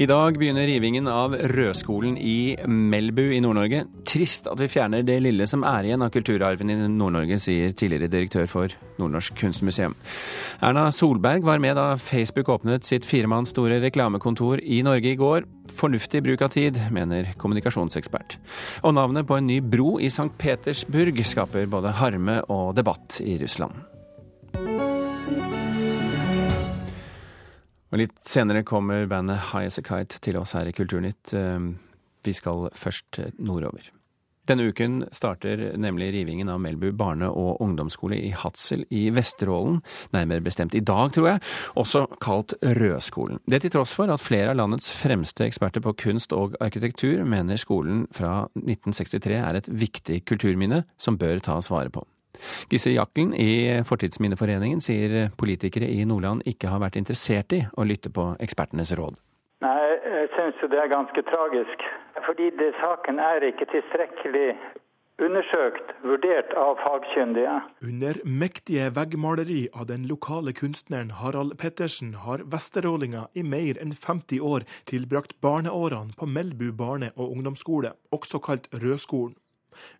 I dag begynner rivingen av Rødskolen i Melbu i Nord-Norge. Trist at vi fjerner det lille som er igjen av kulturarven i Nord-Norge, sier tidligere direktør for Nordnorsk kunstmuseum. Erna Solberg var med da Facebook åpnet sitt firemanns store reklamekontor i Norge i går. Fornuftig bruk av tid, mener kommunikasjonsekspert. Og navnet på en ny bro i St. Petersburg skaper både harme og debatt i Russland. Og Litt senere kommer bandet High As A Kite til oss her i Kulturnytt. Ehm, vi skal først nordover. Denne uken starter nemlig rivingen av Melbu barne- og ungdomsskole i Hadsel i Vesterålen, nærmere bestemt i dag, tror jeg, også kalt Rødskolen. Det til tross for at flere av landets fremste eksperter på kunst og arkitektur mener skolen fra 1963 er et viktig kulturminne som bør tas vare på. Gisse Jakkelen i Fortidsminneforeningen sier politikere i Nordland ikke har vært interessert i å lytte på ekspertenes råd. Nei, jeg syns det er ganske tragisk. Fordi det, saken er ikke tilstrekkelig undersøkt, vurdert av fagkyndige. Under mektige veggmaleri av den lokale kunstneren Harald Pettersen har vesterålinga i mer enn 50 år tilbrakt barneårene på Melbu barne- og ungdomsskole, også kalt Rødskolen.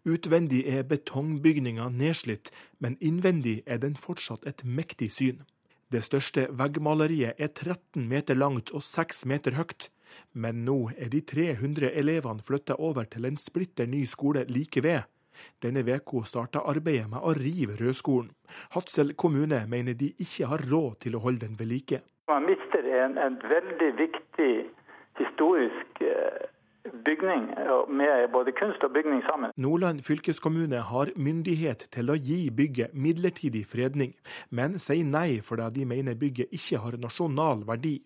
Utvendig er betongbygninga nedslitt, men innvendig er den fortsatt et mektig syn. Det største veggmaleriet er 13 meter langt og 6 meter høyt. Men nå er de 300 elevene flytta over til en splitter ny skole like ved. Denne veka starta arbeidet med å rive Rødskolen. Hadsel kommune mener de ikke har råd til å holde den ved like. Man mister en, en veldig viktig historisk eh, bygning, med både kunst og bygning sammen. Nordland fylkeskommune har myndighet til å gi bygget midlertidig fredning, men sier nei fordi de mener bygget ikke har nasjonal verdi.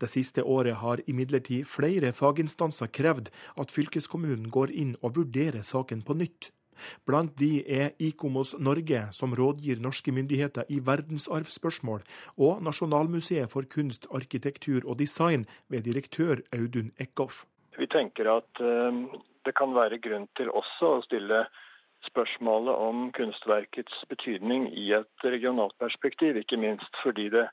Det siste året har imidlertid flere faginstanser krevd at fylkeskommunen går inn og vurderer saken på nytt. Blant de er Ikomos Norge, som rådgir norske myndigheter i verdensarvspørsmål, og Nasjonalmuseet for kunst, arkitektur og design ved direktør Audun Eckhoff. Vi tenker at eh, det kan være grunn til også å stille spørsmålet om kunstverkets betydning i et regionalt perspektiv, ikke minst fordi det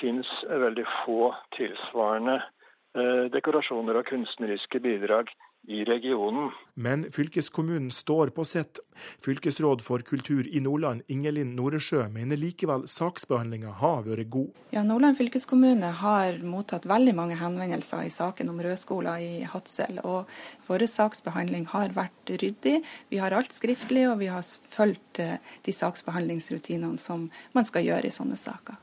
finnes veldig få tilsvarende eh, dekorasjoner og kunstneriske bidrag i regionen. Men fylkeskommunen står på sitt. Fylkesråd for kultur i Nordland, Ingelin Noresjø, mener likevel saksbehandlinga har vært god. Ja, Nordland fylkeskommune har mottatt veldig mange henvendelser i saken om rødskoler i Hadsel. Og vår saksbehandling har vært ryddig. Vi har alt skriftlig, og vi har fulgt eh, de saksbehandlingsrutinene som man skal gjøre i sånne saker.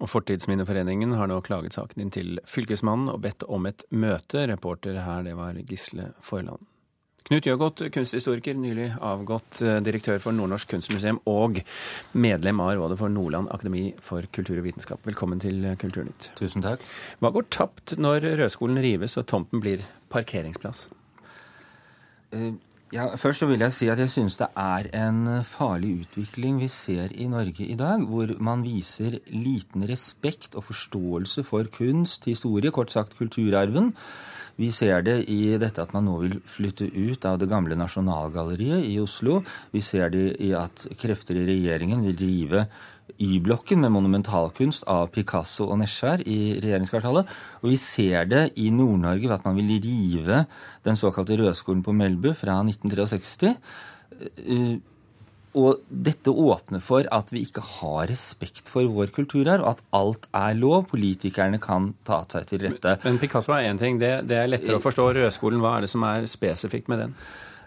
Og Fortidsminneforeningen har nå klaget saken inn til Fylkesmannen og bedt om et møte. Reporter her, det var Gisle Forland. Knut Jøgodt, kunsthistoriker, nylig avgått eh, direktør for Nordnorsk kunstmuseum og medlem av Rådet for Nordland akademi for kultur og vitenskap. Velkommen til Kulturnytt. Tusen takk. Hva går tapt når Rødskolen rives og tomten blir parkeringsplass? Uh, ja, Først så vil jeg si at jeg synes det er en farlig utvikling vi ser i Norge i dag, hvor man viser liten respekt og forståelse for kunst, historie, kort sagt kulturarven. Vi ser det i dette at man nå vil flytte ut av det gamle Nasjonalgalleriet i Oslo. Vi ser det i at krefter i regjeringen vil drive Y-blokken med monumentalkunst av Picasso og Nesjar i regjeringskvartalet. Og vi ser det i Nord-Norge ved at man vil rive den såkalte Rødskolen på Melbu fra 1963. Eh, og dette åpner for at vi ikke har respekt for vår kulturarv, at alt er lov. Politikerne kan ta seg til rette. Men, men Picasso er én ting, det, det, er lettere å forstå. Rødskolen, hva er det som er spesifikt med den?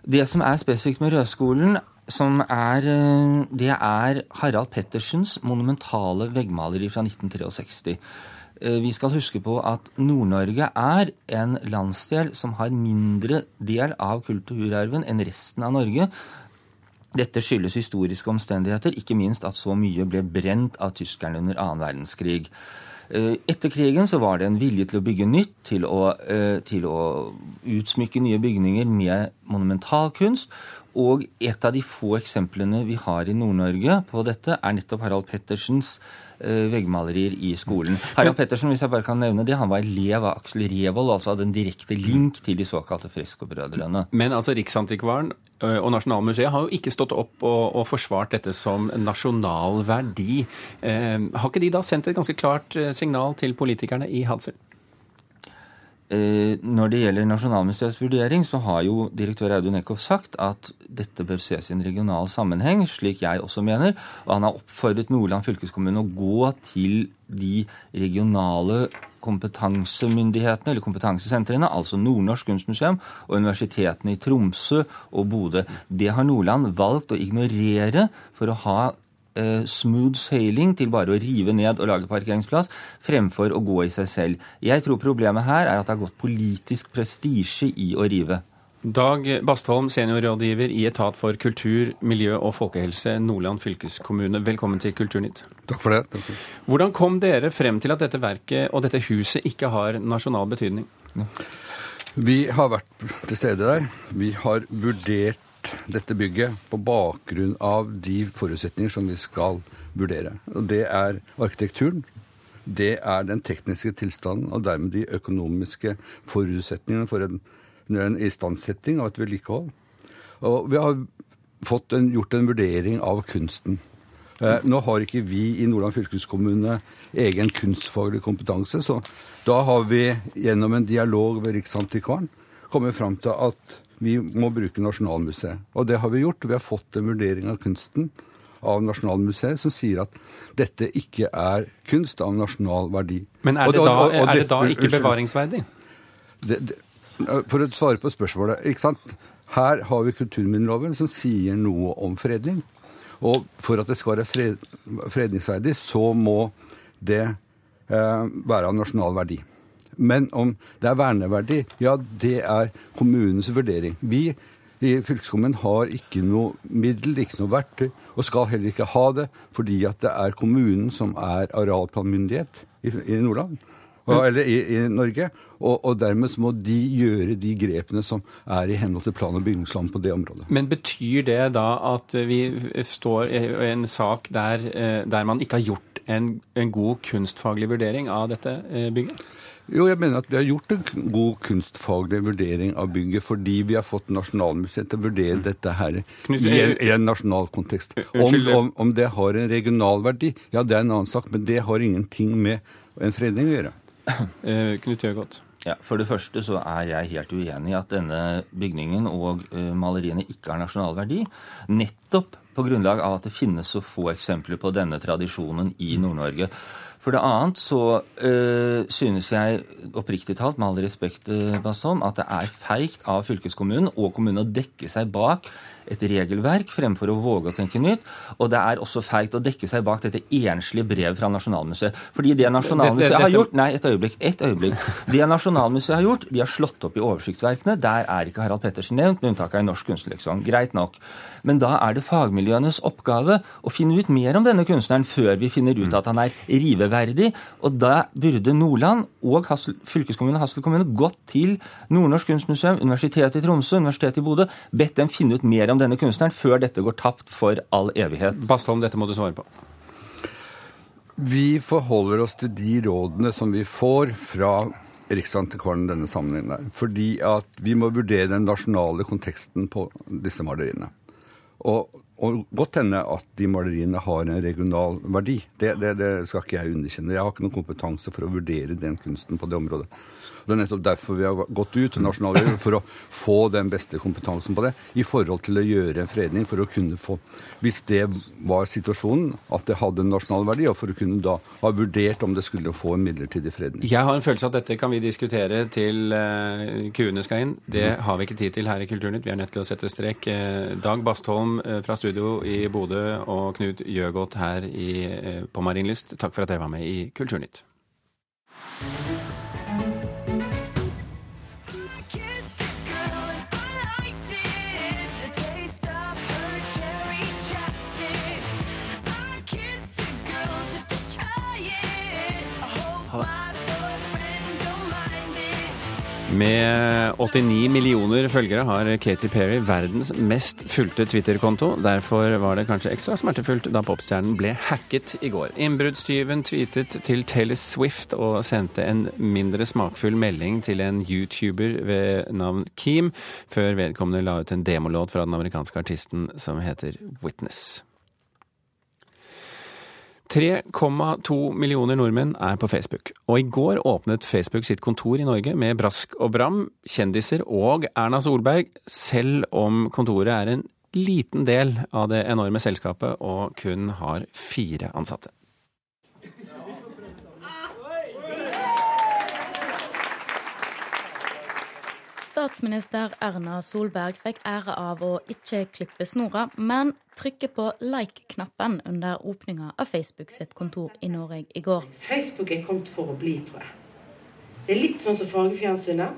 Det som er spesifikt med Rødskolen, som er, eh, det er Harald Pettersens monumentale veggmaleri fra 1963. Eh, vi skal huske på at Nord-Norge er en landsdel som har mindre del av kulturarven enn resten av Norge. Dette skyldes historiske omstendigheter, ikke minst at så mye ble brent av tyskerne under annen verdenskrig. Eh, etter krigen så var det en vilje til å bygge nytt, til å, til å utsmykke nye bygninger med monumentalkunst. Og et av de få eksemplene vi har i Nord-Norge på dette, er nettopp Harald Pettersens uh, veggmalerier i skolen. Harald Pettersen hvis jeg bare kan nevne det, han var elev av Aksel Revold, altså hadde en direkte link til de såkalte Freskobrødrene. Men altså Riksantikvaren eh, og Nasjonalmuseet har jo ikke stått opp og, og forsvart dette som nasjonal verdi. Eh, har ikke de da sendt et ganske klart signal til politikerne i Hadsel? Eh, når det gjelder Nasjonalmuseets vurdering, så har jo direktør Audun Eckhoff sagt at dette bør ses i en regional sammenheng, slik jeg også mener. Og han har oppfordret Nordland fylkeskommune å gå til de regionale kompetansemyndighetene, eller kompetansesentrene, altså Nordnorsk kunstmuseum og universitetene i Tromsø og Bodø. Det har Nordland valgt å ignorere for å ha eh, smooth sailing til bare å rive ned og lage parkeringsplass, fremfor å gå i seg selv. Jeg tror problemet her er at det har gått politisk prestisje i å rive. Dag Bastholm, seniorrådgiver i Etat for kultur, miljø og folkehelse, Nordland fylkeskommune. Velkommen til Kulturnytt. Takk for det. Takk for. Hvordan kom dere frem til at dette verket og dette huset ikke har nasjonal betydning? Vi har vært til stede der. Vi har vurdert dette bygget på bakgrunn av de forutsetninger som vi skal vurdere. Og det er arkitekturen. Det er den tekniske tilstanden og dermed de økonomiske forutsetningene for en, en istandsetting av et vedlikehold. Og vi har en, gjort en vurdering av kunsten. Eh, nå har ikke vi i Nordland fylkeskommune egen kunstfaglig kompetanse, så da har vi gjennom en dialog med Riksantikvaren kommet fram til at vi må bruke Nasjonalmuseet. Og det har vi gjort. Vi har fått en vurdering av kunsten av Nasjonalmuseet som sier at dette ikke er kunst av nasjonal verdi. Men er det, og, da, og, og, er det da ikke bevaringsverdig? Det, det, for å svare på spørsmålet ikke sant? Her har vi kulturminneloven som sier noe om fredning. Og for at det skal være fred, fredningsverdig, så må det eh, være av nasjonal verdi. Men om det er verneverdig, ja, det er kommunens vurdering. Vi i fylkeskommunen har ikke noe middel, ikke noe verktøy, og skal heller ikke ha det, fordi at det er kommunen som er arealplanmyndighet i, i Nordland. Og, eller i, i Norge. Og, og, dermed må de gjøre de grepene som er i henhold til plan- og bygningsloven på det området. Men betyr det da at vi står i en sak der, eh, der man ikke har gjort en, en god kunstfaglig vurdering av dette eh, bygget? Jo, jeg mener at vi har gjort en god kunstfaglig vurdering av bygget fordi vi har fått Nasjonalmuseet til å vurdere mm. dette her i, en, i, en, nasjonal kontekst. Om, om, om, det har en regional verdi, ja det er en annen sak, men det har ingenting med en fredning å gjøre. Uh, Knut Gjøgodt. Ja, For det første så er jeg helt uenig i at denne bygningen og uh, maleriene ikke har nasjonal verdi. Nettopp på grunnlag av at det finnes så få eksempler på denne tradisjonen i Nord-Norge. For det annet så øh, synes jeg oppriktig talt, med all respekt, Bastholm, at det er feigt av fylkeskommunen og kommunen å dekke seg bak et regelverk fremfor å våge å tenke nytt. Og det er også feigt å dekke seg bak dette enslige brevet fra Nasjonalmuseet. Fordi det Nasjonalmuseet har gjort Nei, et øyeblikk. et øyeblikk. Det Nasjonalmuseet har gjort, de har slått opp i oversiktsverkene. Der er ikke Harald Pettersen nevnt, med unntak av i Norsk kunstleksikon. Greit nok. Men da er det fagmiljøenes oppgave å finne ut mer om denne kunstneren før vi finner ut at han er riveverdig. Og da burde Nordland og Hassel, og Hassel kommune gått til Nordnorsk kunstmuseum, Universitetet i Tromsø, Universitetet i Bodø, bedt dem finne ut mer om denne kunstneren før dette går tapt for all evighet? Bastholm, dette må du svare på. Vi forholder oss til de rådene som vi får fra Riksantikvaren i denne sammenhengen. der, Fordi at vi må vurdere den nasjonale konteksten på disse maleriene. Og, og godt hende at de maleriene har en regional verdi. Det, det, det skal ikke jeg underkjenne. Jeg har ikke noen kompetanse for å vurdere den kunsten på det området. Det er nettopp derfor vi har gått ut til nasjonalregjeringen, for å få den beste kompetansen på det i forhold til å gjøre en fredning, for å kunne få Hvis det var situasjonen, at det hadde en nasjonal verdi, og for å kunne da ha vurdert om det skulle få en midlertidig fredning. Jeg har en følelse av at dette kan vi diskutere til uh, kuene skal inn. Det mm. har vi ikke tid til her i Kulturnytt. Vi er nødt til å sette strek. Uh, Dag Bastholm uh, fra studio i Bodø og Knut Gjøgodt her i, på Marienlyst, takk for at dere var med i Kulturnytt. Med 89 millioner følgere har Katy Perry verdens mest fulgte Twitter-konto. Derfor var det kanskje ekstra smertefullt da popstjernen ble hacket i går. Innbruddstyven tweetet til Taylor Swift og sendte en mindre smakfull melding til en YouTuber ved navn Keem, før vedkommende la ut en demolåt fra den amerikanske artisten som heter Witness. 3,2 millioner nordmenn er på Facebook, og i går åpnet Facebook sitt kontor i Norge med brask og bram, kjendiser og Erna Solberg, selv om kontoret er en liten del av det enorme selskapet og kun har fire ansatte. Statsminister Erna Solberg fikk ære av å ikke klippe snora, men trykke på like-knappen under åpninga av Facebook sitt kontor i Norge i går. Facebook er kommet for å bli, tror jeg. Det er litt sånn som fargefjernsynet.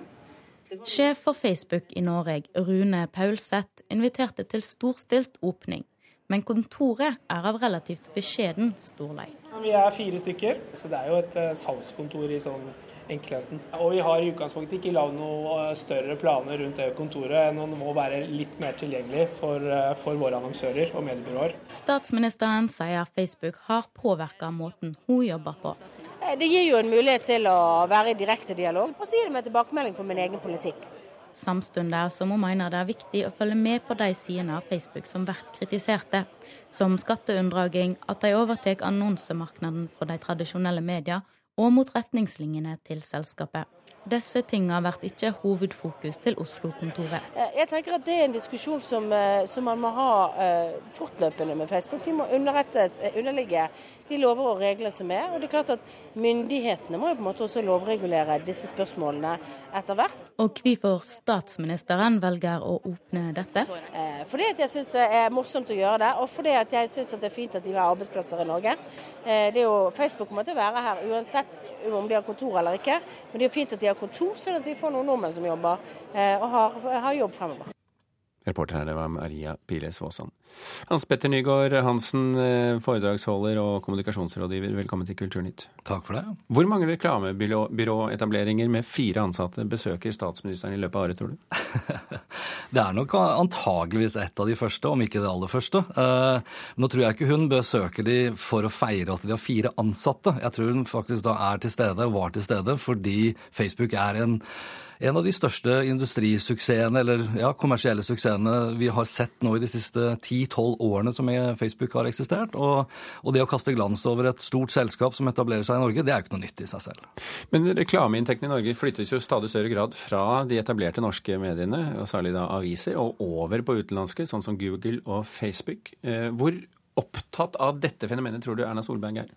Sjef for Facebook i Norge, Rune Paulseth, inviterte til storstilt åpning. Men kontoret er av relativt beskjeden storleik. Vi er fire stykker, så det er jo et eh, salgskontor i sånn enkelheten. Og vi har i utgangspunktet ikke lagd noen eh, større planer rundt det kontoret enn å må være litt mer tilgjengelig for, eh, for våre annonsører og mediebyråer. Statsministeren sier Facebook har påvirka måten hun jobber på. Eh, det gir jo en mulighet til å være i direkte dialog, og så gir det meg tilbakemelding på min egen politikk. Samtidig som hun mener det er viktig å følge med på de sidene av Facebook som blir kritiserte, som skatteunndraging, at de overtar annonsemarkedet fra de tradisjonelle mediene, og mot retningslinjene til selskapet. Disse tingene blir ikke hovedfokus til Oslo-kontoret. Eh, jeg tenker at Det er en diskusjon som, eh, som man må ha uh, fortløpende med Facebook. De må underligge de lover og regler som er. Og det er klart at Myndighetene må jo på en måte også lovregulere disse spørsmålene etter hvert. Og hvorfor statsministeren velger å åpne dette? Uh, fordi at jeg syns det er morsomt å gjøre det, og fordi at jeg syns det er fint at de har arbeidsplasser i Norge. Uh, det er jo, Facebook kommer til å være her uansett om de har kontor eller ikke, men det er jo fint at de har kontor, sånn at vi får noen nordmenn som jobber eh, og har, har jobb fremover. Reporter her, det var Maria Piles Vaasan. Hans Petter Nygaard Hansen, eh, foredragsholder og kommunikasjonsrådgiver, velkommen til Kulturnytt. Takk for det. Hvor mange reklamebyråetableringer med fire ansatte besøker statsministeren i løpet av året, tror du? det er nok antageligvis et av de første, om ikke det aller første. Eh, nå tror jeg ikke hun besøker de for å feire at de har fire ansatte. Jeg tror hun faktisk da er til stede, og var til stede, fordi Facebook er en en av de største industrisuksessene, eller ja, kommersielle suksessene vi har sett nå i de siste 10-12 årene som Facebook har eksistert. Og, og, det å kaste glans over et stort selskap som etablerer seg i Norge, det er jo ikke noe nytt i seg selv. Men reklameinntektene i Norge flyttes jo stadig større grad fra de etablerte norske mediene, og særlig da aviser, og over på utenlandske, sånn som Google og Facebook. Eh, hvor opptatt av dette fenomenet tror du Erna Solberg er?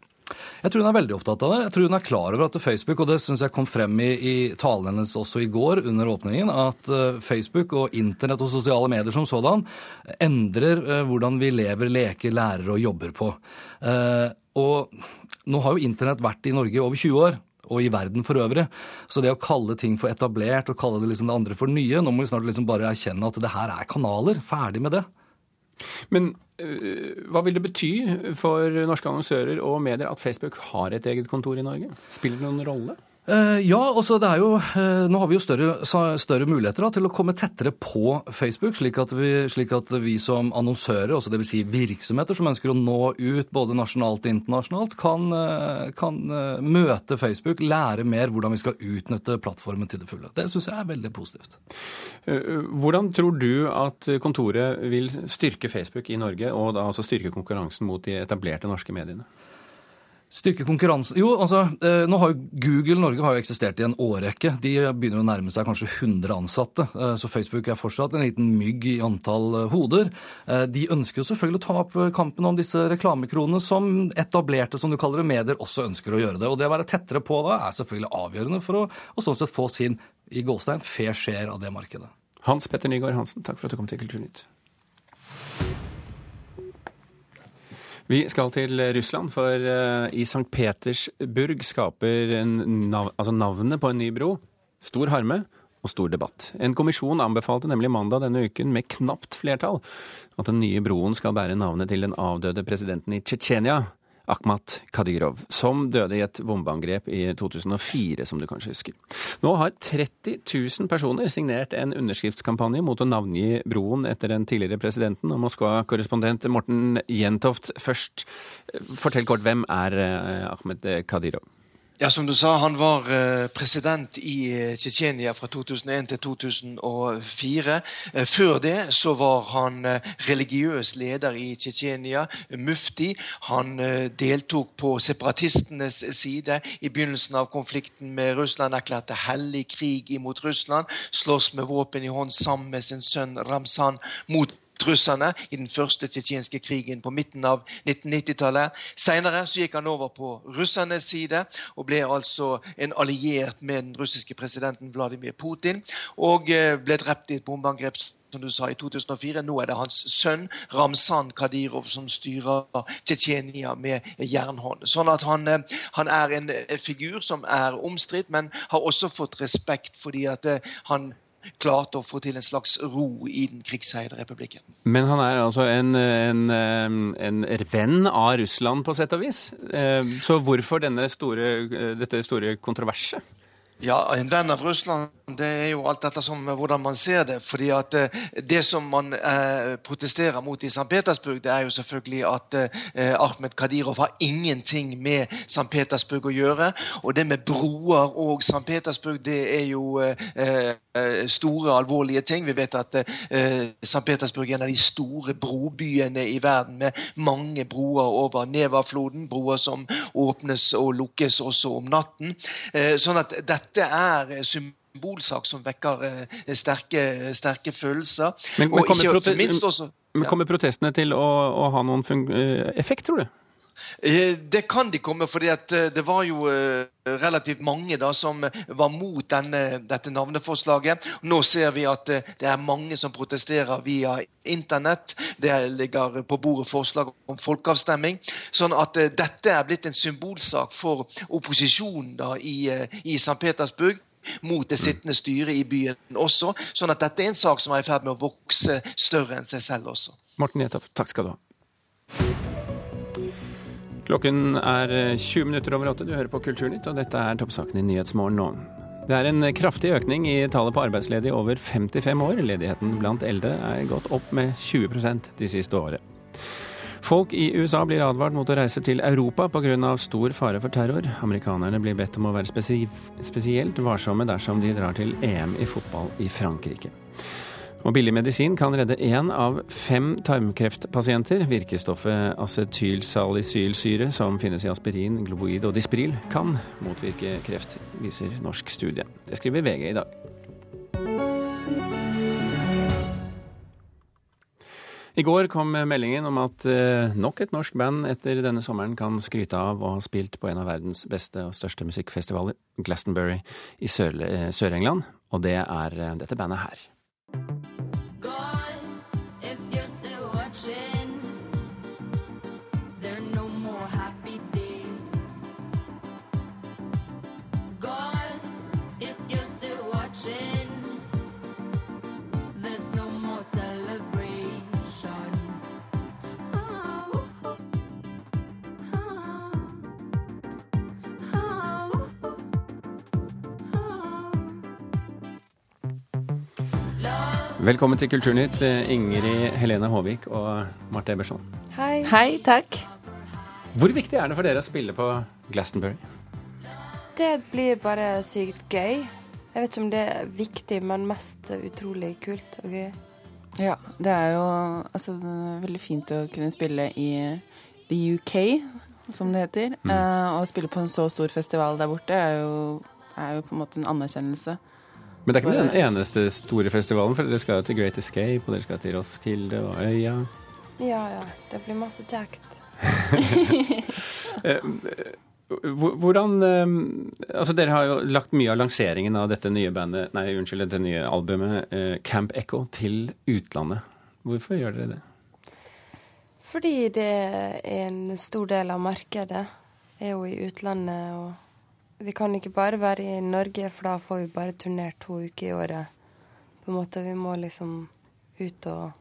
Jeg tror hun er veldig opptatt av det. Jeg tror hun er klar over at Facebook, og det syns jeg kom frem i, i talen hennes også i går under åpningen, at uh, Facebook og internett og sosiale medier som sådan endrer uh, hvordan vi lever, leker, lærer og jobber på. Uh, og nå har jo internett vært i Norge i over 20 år og i verden for øvrig. Så det å kalle ting for etablert og kalle det liksom det andre for nye Nå må vi snart liksom bare erkjenne at det her er kanaler. Ferdig med det. Men hva vil det bety for norske annonsører og medier at Facebook har et eget kontor i Norge? Spiller det noen rolle? Uh, ja, altså det er jo, uh, nå har vi jo større, større muligheter da, til å komme tettere på Facebook, slik at vi, slik at vi som annonsører, også dvs. Si virksomheter som ønsker å nå ut både nasjonalt og internasjonalt, kan, uh, kan møte Facebook, lære mer hvordan vi skal utnytte plattformen til det fulle. Det syns jeg er veldig positivt. Hvordan tror du at kontoret vil styrke Facebook i Norge, og da altså styrke konkurransen mot de etablerte norske mediene? Styrke konkurransen Jo, altså, eh, nå har jo Google Norge har jo eksistert i en årrekke. De begynner å nærme seg kanskje 100 ansatte. Eh, så Facebook er fortsatt en liten mygg i antall eh, hoder. De ønsker jo selvfølgelig å ta opp kampen om disse reklamekronene, som etablerte, som du kaller det, medier også ønsker å gjøre det. Og det å være tettere på da er selvfølgelig avgjørende for å og sånn sett få sin i gåstein fair share av det markedet. Hans Petter Nygaard Hansen, takk for at du kom til Kulturnytt. Vi skal til Russland, for eh, i St. Petersburg skaper nav altså navnet på en ny bro stor harme og stor debatt. En kommisjon anbefalte nemlig mandag denne uken med knapt flertall at den nye broen skal bære navnet til den avdøde presidenten i Tsjetsjenia, Akhmat Kadyrov, som døde i et bombeangrep i 2004, som du kanskje husker. Nå har 30 000 personer signert en underskriftskampanje mot å navngi broen etter den tidligere presidenten. Og Moskva-korrespondent Morten Jentoft først, fortell kort, hvem er Akhmat Ahmed Kadyrov? Ja, som du sa, han var eh, president i eh, Tsjetsjenia fra 2001 til 2004. Eh, før det så var han religiøs leder i Tsjetsjenia, mufti. Han deltok på separatistenes side i begynnelsen av konflikten med Russland, erklærte hellig krig imot Russland, slåss med våpen i hånd sammen med sin sønn Ramzan mot russerne i den første tsjetsjenske krigen på midten av 1990-tallet. Senere så gikk han over på russernes side og ble altså en alliert med den russiske presidenten Vladimir Putin. Og eh, ble drept i et bombeangrep som du sa, i 2004. Nå er det hans sønn Ramzan Kadyrov som styrer Tsjetsjenia med jernhånd. Sånn at han, eh, han, er en figur som er omstridt, men har også fått respekt fordi at eh, han klarte å få til en slags ro i den krigsherjede republikken. Men han er altså en, en, en, venn av Russland, på sett og vis. Eh, så hvorfor store, dette store kontroverset? Ja, en venn av Russland det er jo alt dette som hvordan man ser det. fordi at eh, Det som man eh, protesterer mot i St. Petersburg, det er jo selvfølgelig at eh, Ahmed Kadirov har ingenting med St. Petersburg å gjøre. Og det med broer og St. Petersburg, det er jo eh, eh, store, alvorlige ting. Vi vet at eh, St. Petersburg er en av de store brobyene i verden, med mange broer over Neva-floden. Broer som åpnes og lukkes også om natten. sånn at dette er symbol symbolsak som vekker eh, sterke, sterke følelser. Men, men, kommer, ikke, også, ja. kommer, protestene til å, å ha noen eh, effekt, tror du? Eh, det kan de komme, for det var jo relativt mange da som var mot denne, dette navneforslaget. Nå ser vi at det er mange som protesterer via internett. Det ligger på bordet forslag om folkeavstemning. Sånn at dette er blitt en symbolsak for opposisjonen da i, i St. Petersburg mot det sittende styret i byen også. Sånn at dette er en sak som er i ferd med å vokse større enn seg selv også. Morten Jetoff, takk skal du ha. Klokken er 20 minutter over åtte. Du hører på Kulturnytt, og dette er toppsaken i Nyhetsmorgen nå. Det er en kraftig økning i tallet på arbeidsledige over 55 år. Ledigheten blant eldre er gått opp med 20% de siste året. Folk i USA blir advart mot å reise til Europa pga. stor fare for terror. Amerikanerne blir bedt om å være spesielt varsomme dersom de drar til EM i fotball i Frankrike. Og billig medisin kan redde én av fem tarmkreftpasienter. Virkestoffet acetylsalicylsyre, som finnes i aspirin, globoid og Dispril, kan motvirke kreft, viser norsk studie. Det skriver VG i dag. I går kom meldingen om at eh, nok et norsk band etter denne sommeren kan skryte av å ha spilt på en av verdens beste og største musikkfestivaler, Glastonbury, i eh, Sør-England. Og det er eh, dette bandet her. Velkommen til Kulturnytt, Ingrid Helene Håvik og Marte Eberson. Hei. Hei, takk. Hvor viktig er det for dere å spille på Glastonbury? Det blir bare sykt gøy. Jeg vet ikke om det er viktig, men mest utrolig kult og gøy. Ja, det er jo altså, det er veldig fint å kunne spille i the UK, som det heter. Mm. Uh, å spille på en så stor festival der borte er jo, er jo på en måte en anerkjennelse. Men det er ikke den eneste store festivalen, for dere skal jo til Great Escape, og dere skal til Roskilde og Øya. Ja, ja. Det blir masse kjekt. Eh, hvordan eh, Altså, dere har jo lagt mye av lanseringen av dette nye bandet, nei, unnskyld, dette nye albumet, eh, Camp Echo, til utlandet. Hvorfor gjør dere det? Fordi det er en stor del av markedet er jo i utlandet. og vi kan ikke bare være i Norge, for da får vi bare turnert to uker i året. På en måte, Vi må liksom ut og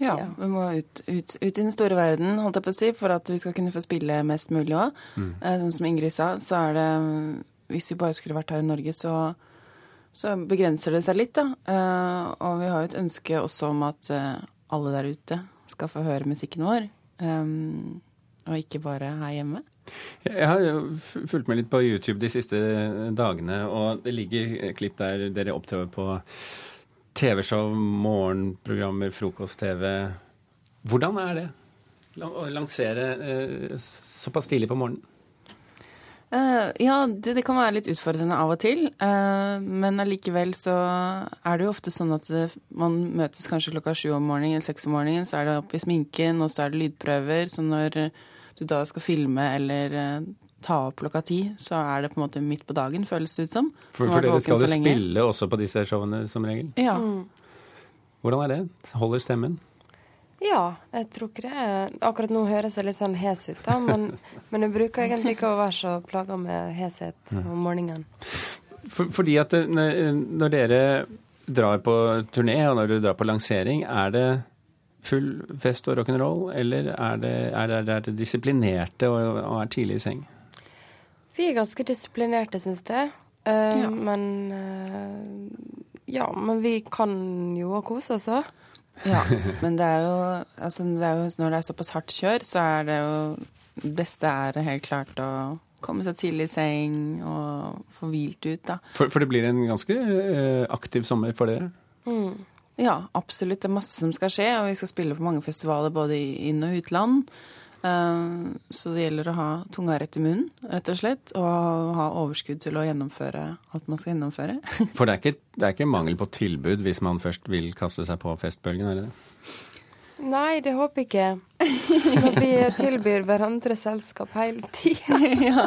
ja, ja. vi må ut, ut, ut, i den store verden, holdt jeg på å si, for at vi skal kunne få spille mest mulig òg. Mm. Eh, sånn som Ingrid sa, så er det Hvis vi bare skulle vært her i Norge, så, så begrenser det seg litt, da. Uh, og vi har jo et ønske også om at uh, alle der ute skal få høre musikken vår. Og ikke bare her hjemme. Jeg har jo fulgt med litt på YouTube de siste dagene, og det ligger klipp der dere opptrer på TV-show, morgenprogrammer, frokost-TV. Hvordan er det å lansere eh, såpass tidlig på morgenen? Uh, ja, det, det, kan være litt utfordrende av og til. Uh, men allikevel så er det jo ofte sånn at det, man møtes kanskje klokka sju om morgenen eller seks om morgenen. Så er det opp i sminken, og så er det lydprøver. Så når du da skal filme eller uh, ta opp klokka ti, så er det på en måte midt på dagen, føles det ut som. For, for dere skal jo spille også på disse showene som regel? Ja. Mm. Hvordan er det? Holder stemmen? Ja, jeg tror ikke det. Akkurat nå høres jeg litt sånn hes ut, da, men, men jeg bruker egentlig ikke å være så plaga med heshet om morgenen. For, fordi at det, når dere drar på turné, og når dere drar på lansering, er det full fest og rock'n'roll, eller er det, er, det, er det disiplinerte og, og, er tidlig i seng? Vi er ganske disiplinerte, syns jeg. Uh, ja. Men uh, Ja, men vi kan jo kose oss òg. Ja, men det er, jo, altså det er jo Når det er såpass hardt kjør, så er det jo beste er helt klart å komme seg tidlig i seng og få hvilt ut, da. For, for det blir en ganske uh, aktiv sommer for dere? Mm. Ja, absolutt. Det er masse som skal skje, og vi skal spille på mange festivaler både inn- og utland. Uh, så det gjelder å ha tunga rett i munnen, rett og slett. Og ha overskudd til å gjennomføre alt man skal gjennomføre. For det er, ikke, det er ikke mangel på tilbud hvis man først vil kaste seg på festbølgen, er det det? Nei, det håper jeg ikke. Når vi tilbyr hverandre selskap hele tida. ja.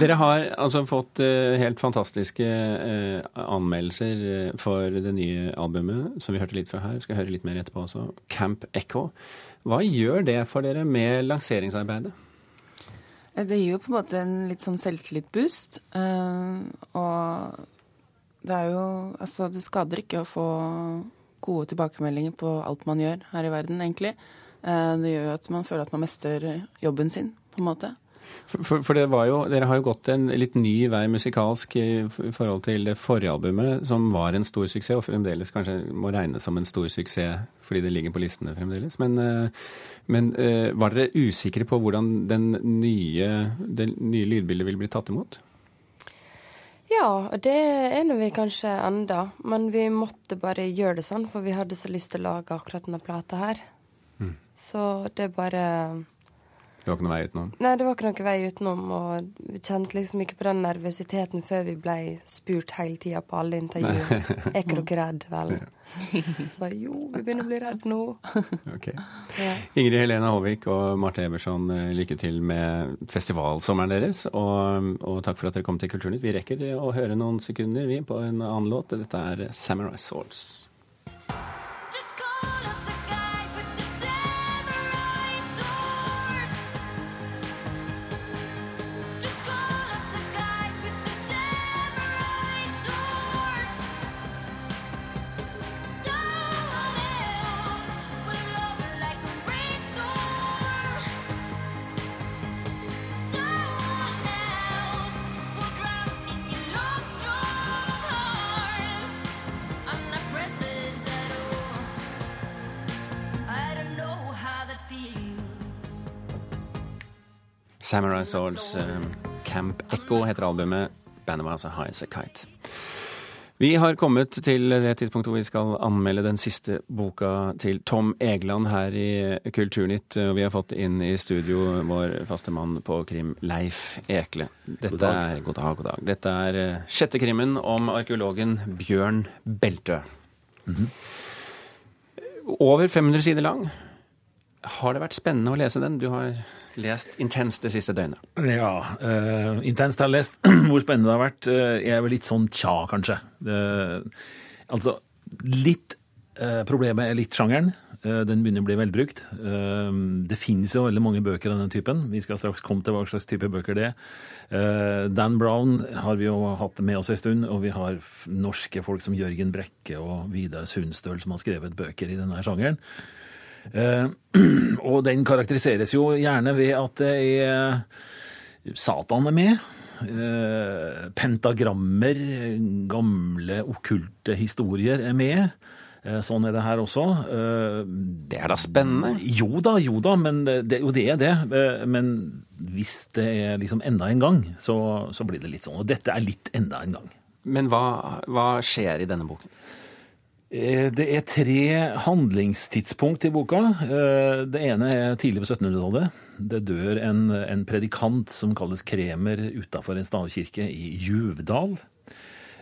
Dere har altså fått uh, helt fantastiske uh, anmeldelser for det nye albumet, som vi hørte litt fra her. Skal høre litt mer etterpå også. Camp Echo. Hva gjør det for dere med lanseringsarbeidet? Eh, det gir jo på en måte en litt sånn selvtillit-boost. Og det er jo Altså, det skader ikke å få gode tilbakemeldinger på alt man gjør her i verden, egentlig. Uh, det gjør jo at man føler at man mestrer jobben sin, på en måte. For, for jo, Dere har jo gått en litt ny vei musikalsk i forhold til det forrige albumet, som var en stor suksess, og fremdeles kanskje må regnes som en stor suksess fordi det ligger på listene fremdeles. Men, eh, men eh, var dere usikre på hvordan nye, det nye lydbildet ville bli tatt imot? Ja, det er nå vi kanskje enda. Men vi måtte bare gjøre det sånn, for vi hadde så lyst til å lage akkurat denne plata her. Mm. Så det er bare det var ikke noen vei utenom? Nei, det var ikke noen vei utenom. Og vi kjente liksom ikke på den nervøsiteten før vi ble spurt hele tida på alle intervjuer. Er ikke dere redd, vel? Så bare jo, vi begynner å bli redd nå. ok. Ja. Ingrid Helena Håvik og Marte Eberson, eh, lykke til med festivalsommeren deres. Og, og, takk for at dere kom til Kulturnytt. Vi rekker å høre noen sekunder vi på en annen låt. Dette er Samurai Swords. Samurai Swords um, Camp Echo heter albumet. Bandet var altså High As A Kite. Vi har kommet til det tidspunktet hvor vi skal anmelde den siste boka til Tom Egeland her i Kulturnytt. Og vi har fått inn i studio vår faste mann på krim, Leif Ekle. Dette god dag. Er, god dag, god dag. Dette er uh, sjette krimmen om arkeologen Bjørn Beltø. Mm -hmm. Over 500 sider lang. Har det vært spennende å lese den? Du har lest intenst det siste døgnet. Ja, uh, intenst har lest. Hvor spennende det har vært, uh, er vel litt sånn tja, kanskje. Uh, altså, litt uh, Problemet er litt sjangeren. Den begynner å bli velbrukt. Det finnes jo veldig mange bøker av den typen. Vi skal straks komme til hva slags type bøker det er. Dan Brown har vi jo hatt med oss en stund, og vi har norske folk som Jørgen Brekke og Vidar Sundstøl som har skrevet bøker i denne sjangeren. Eh, og den karakteriseres jo gjerne ved at det er Satan er med. Eh, pentagrammer, gamle okkulte historier er med. Eh, sånn er det her også. Det er da spennende? Jo da, jo da, men det, jo, det er det. Men hvis det er liksom enda en gang, så, så, blir det litt sånn. Og dette er litt enda en gang. Men hva, hva skjer i denne boken? Det er tre handlingstidspunkt i boka. Det ene er tidlig på 1700-tallet. Det dør en, en, predikant som kalles Kremer utafor en stavkirke i Juvdal.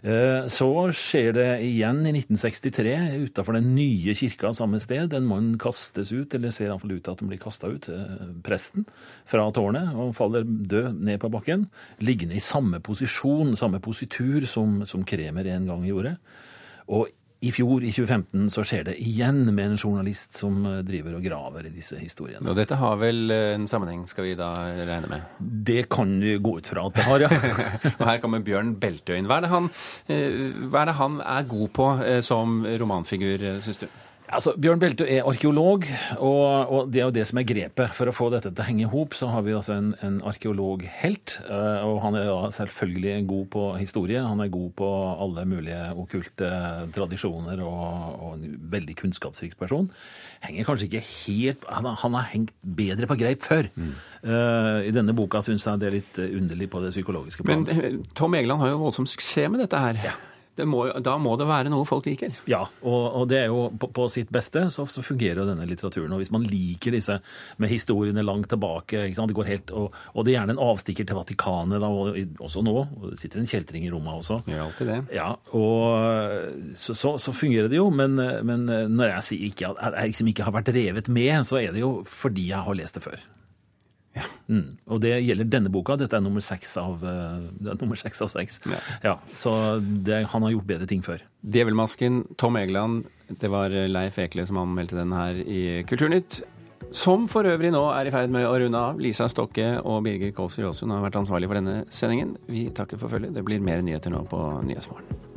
Eh, så skjer det igjen i 1963 utafor den nye kirka samme sted. En mann kastes ut, eller ser iallfall ut til at han blir kasta ut, eh, presten, fra tårnet og faller død ned på bakken. Liggende i samme posisjon, samme positur som, som Kremer en gang gjorde. Og i fjor, i 2015, så skjer det igjen med en journalist som eh, driver og graver i disse historiene. Og dette har vel eh, en sammenheng, skal vi da regne med? Det kan vi gå ut fra at det har, ja. og her kommer Bjørn Beltøyen. Hva er det han, eh, hva er, det han er god på som romanfigur, syns du? Altså, Bjørn Beltø er arkeolog, og, og, det er jo det som er grepet. For å få dette til å henge i hop, så har vi altså en, en arkeologhelt. Uh, og han er da selvfølgelig god på historie. Han er god på alle mulige okkulte tradisjoner og, og, en veldig kunnskapsrik person. Henger kanskje ikke helt Han, han har hengt bedre på greip før. Mm. Uh, I denne boka syns jeg det er litt underlig på det psykologiske planet. Men Tom Egeland har jo voldsom suksess med dette her. Ja. Må, da må det være noe folk liker? Ja, og, og det er jo på, på sitt beste så, så, fungerer jo denne litteraturen. Og hvis man liker disse med historiene langt tilbake, det går helt, og, og, det er gjerne en avstikker til Vatikanet, da, og, også nå. og Det sitter en kjeltring i Roma også. Ja, alltid det. Ja, og så, så, så fungerer det jo, men, men når jeg sier ikke, at jeg liksom ikke har vært revet med, så er det jo fordi jeg har lest det før. Ja. Mm. Og det gjelder denne boka. Dette er nummer seks av, seks av seks. Ja. ja. så det, han har gjort bedre ting før. Djevelmasken, Tom Egeland. Det var Leif Ekle som anmeldte den her i Kulturnytt. Som for øvrig nå er i ferd med å runde av. Lisa Stokke og Birger Kolsrud Aasund har vært ansvarlig for denne sendingen. Vi takker for følget. Det blir mer nyheter nå på Nyhetsmorgen.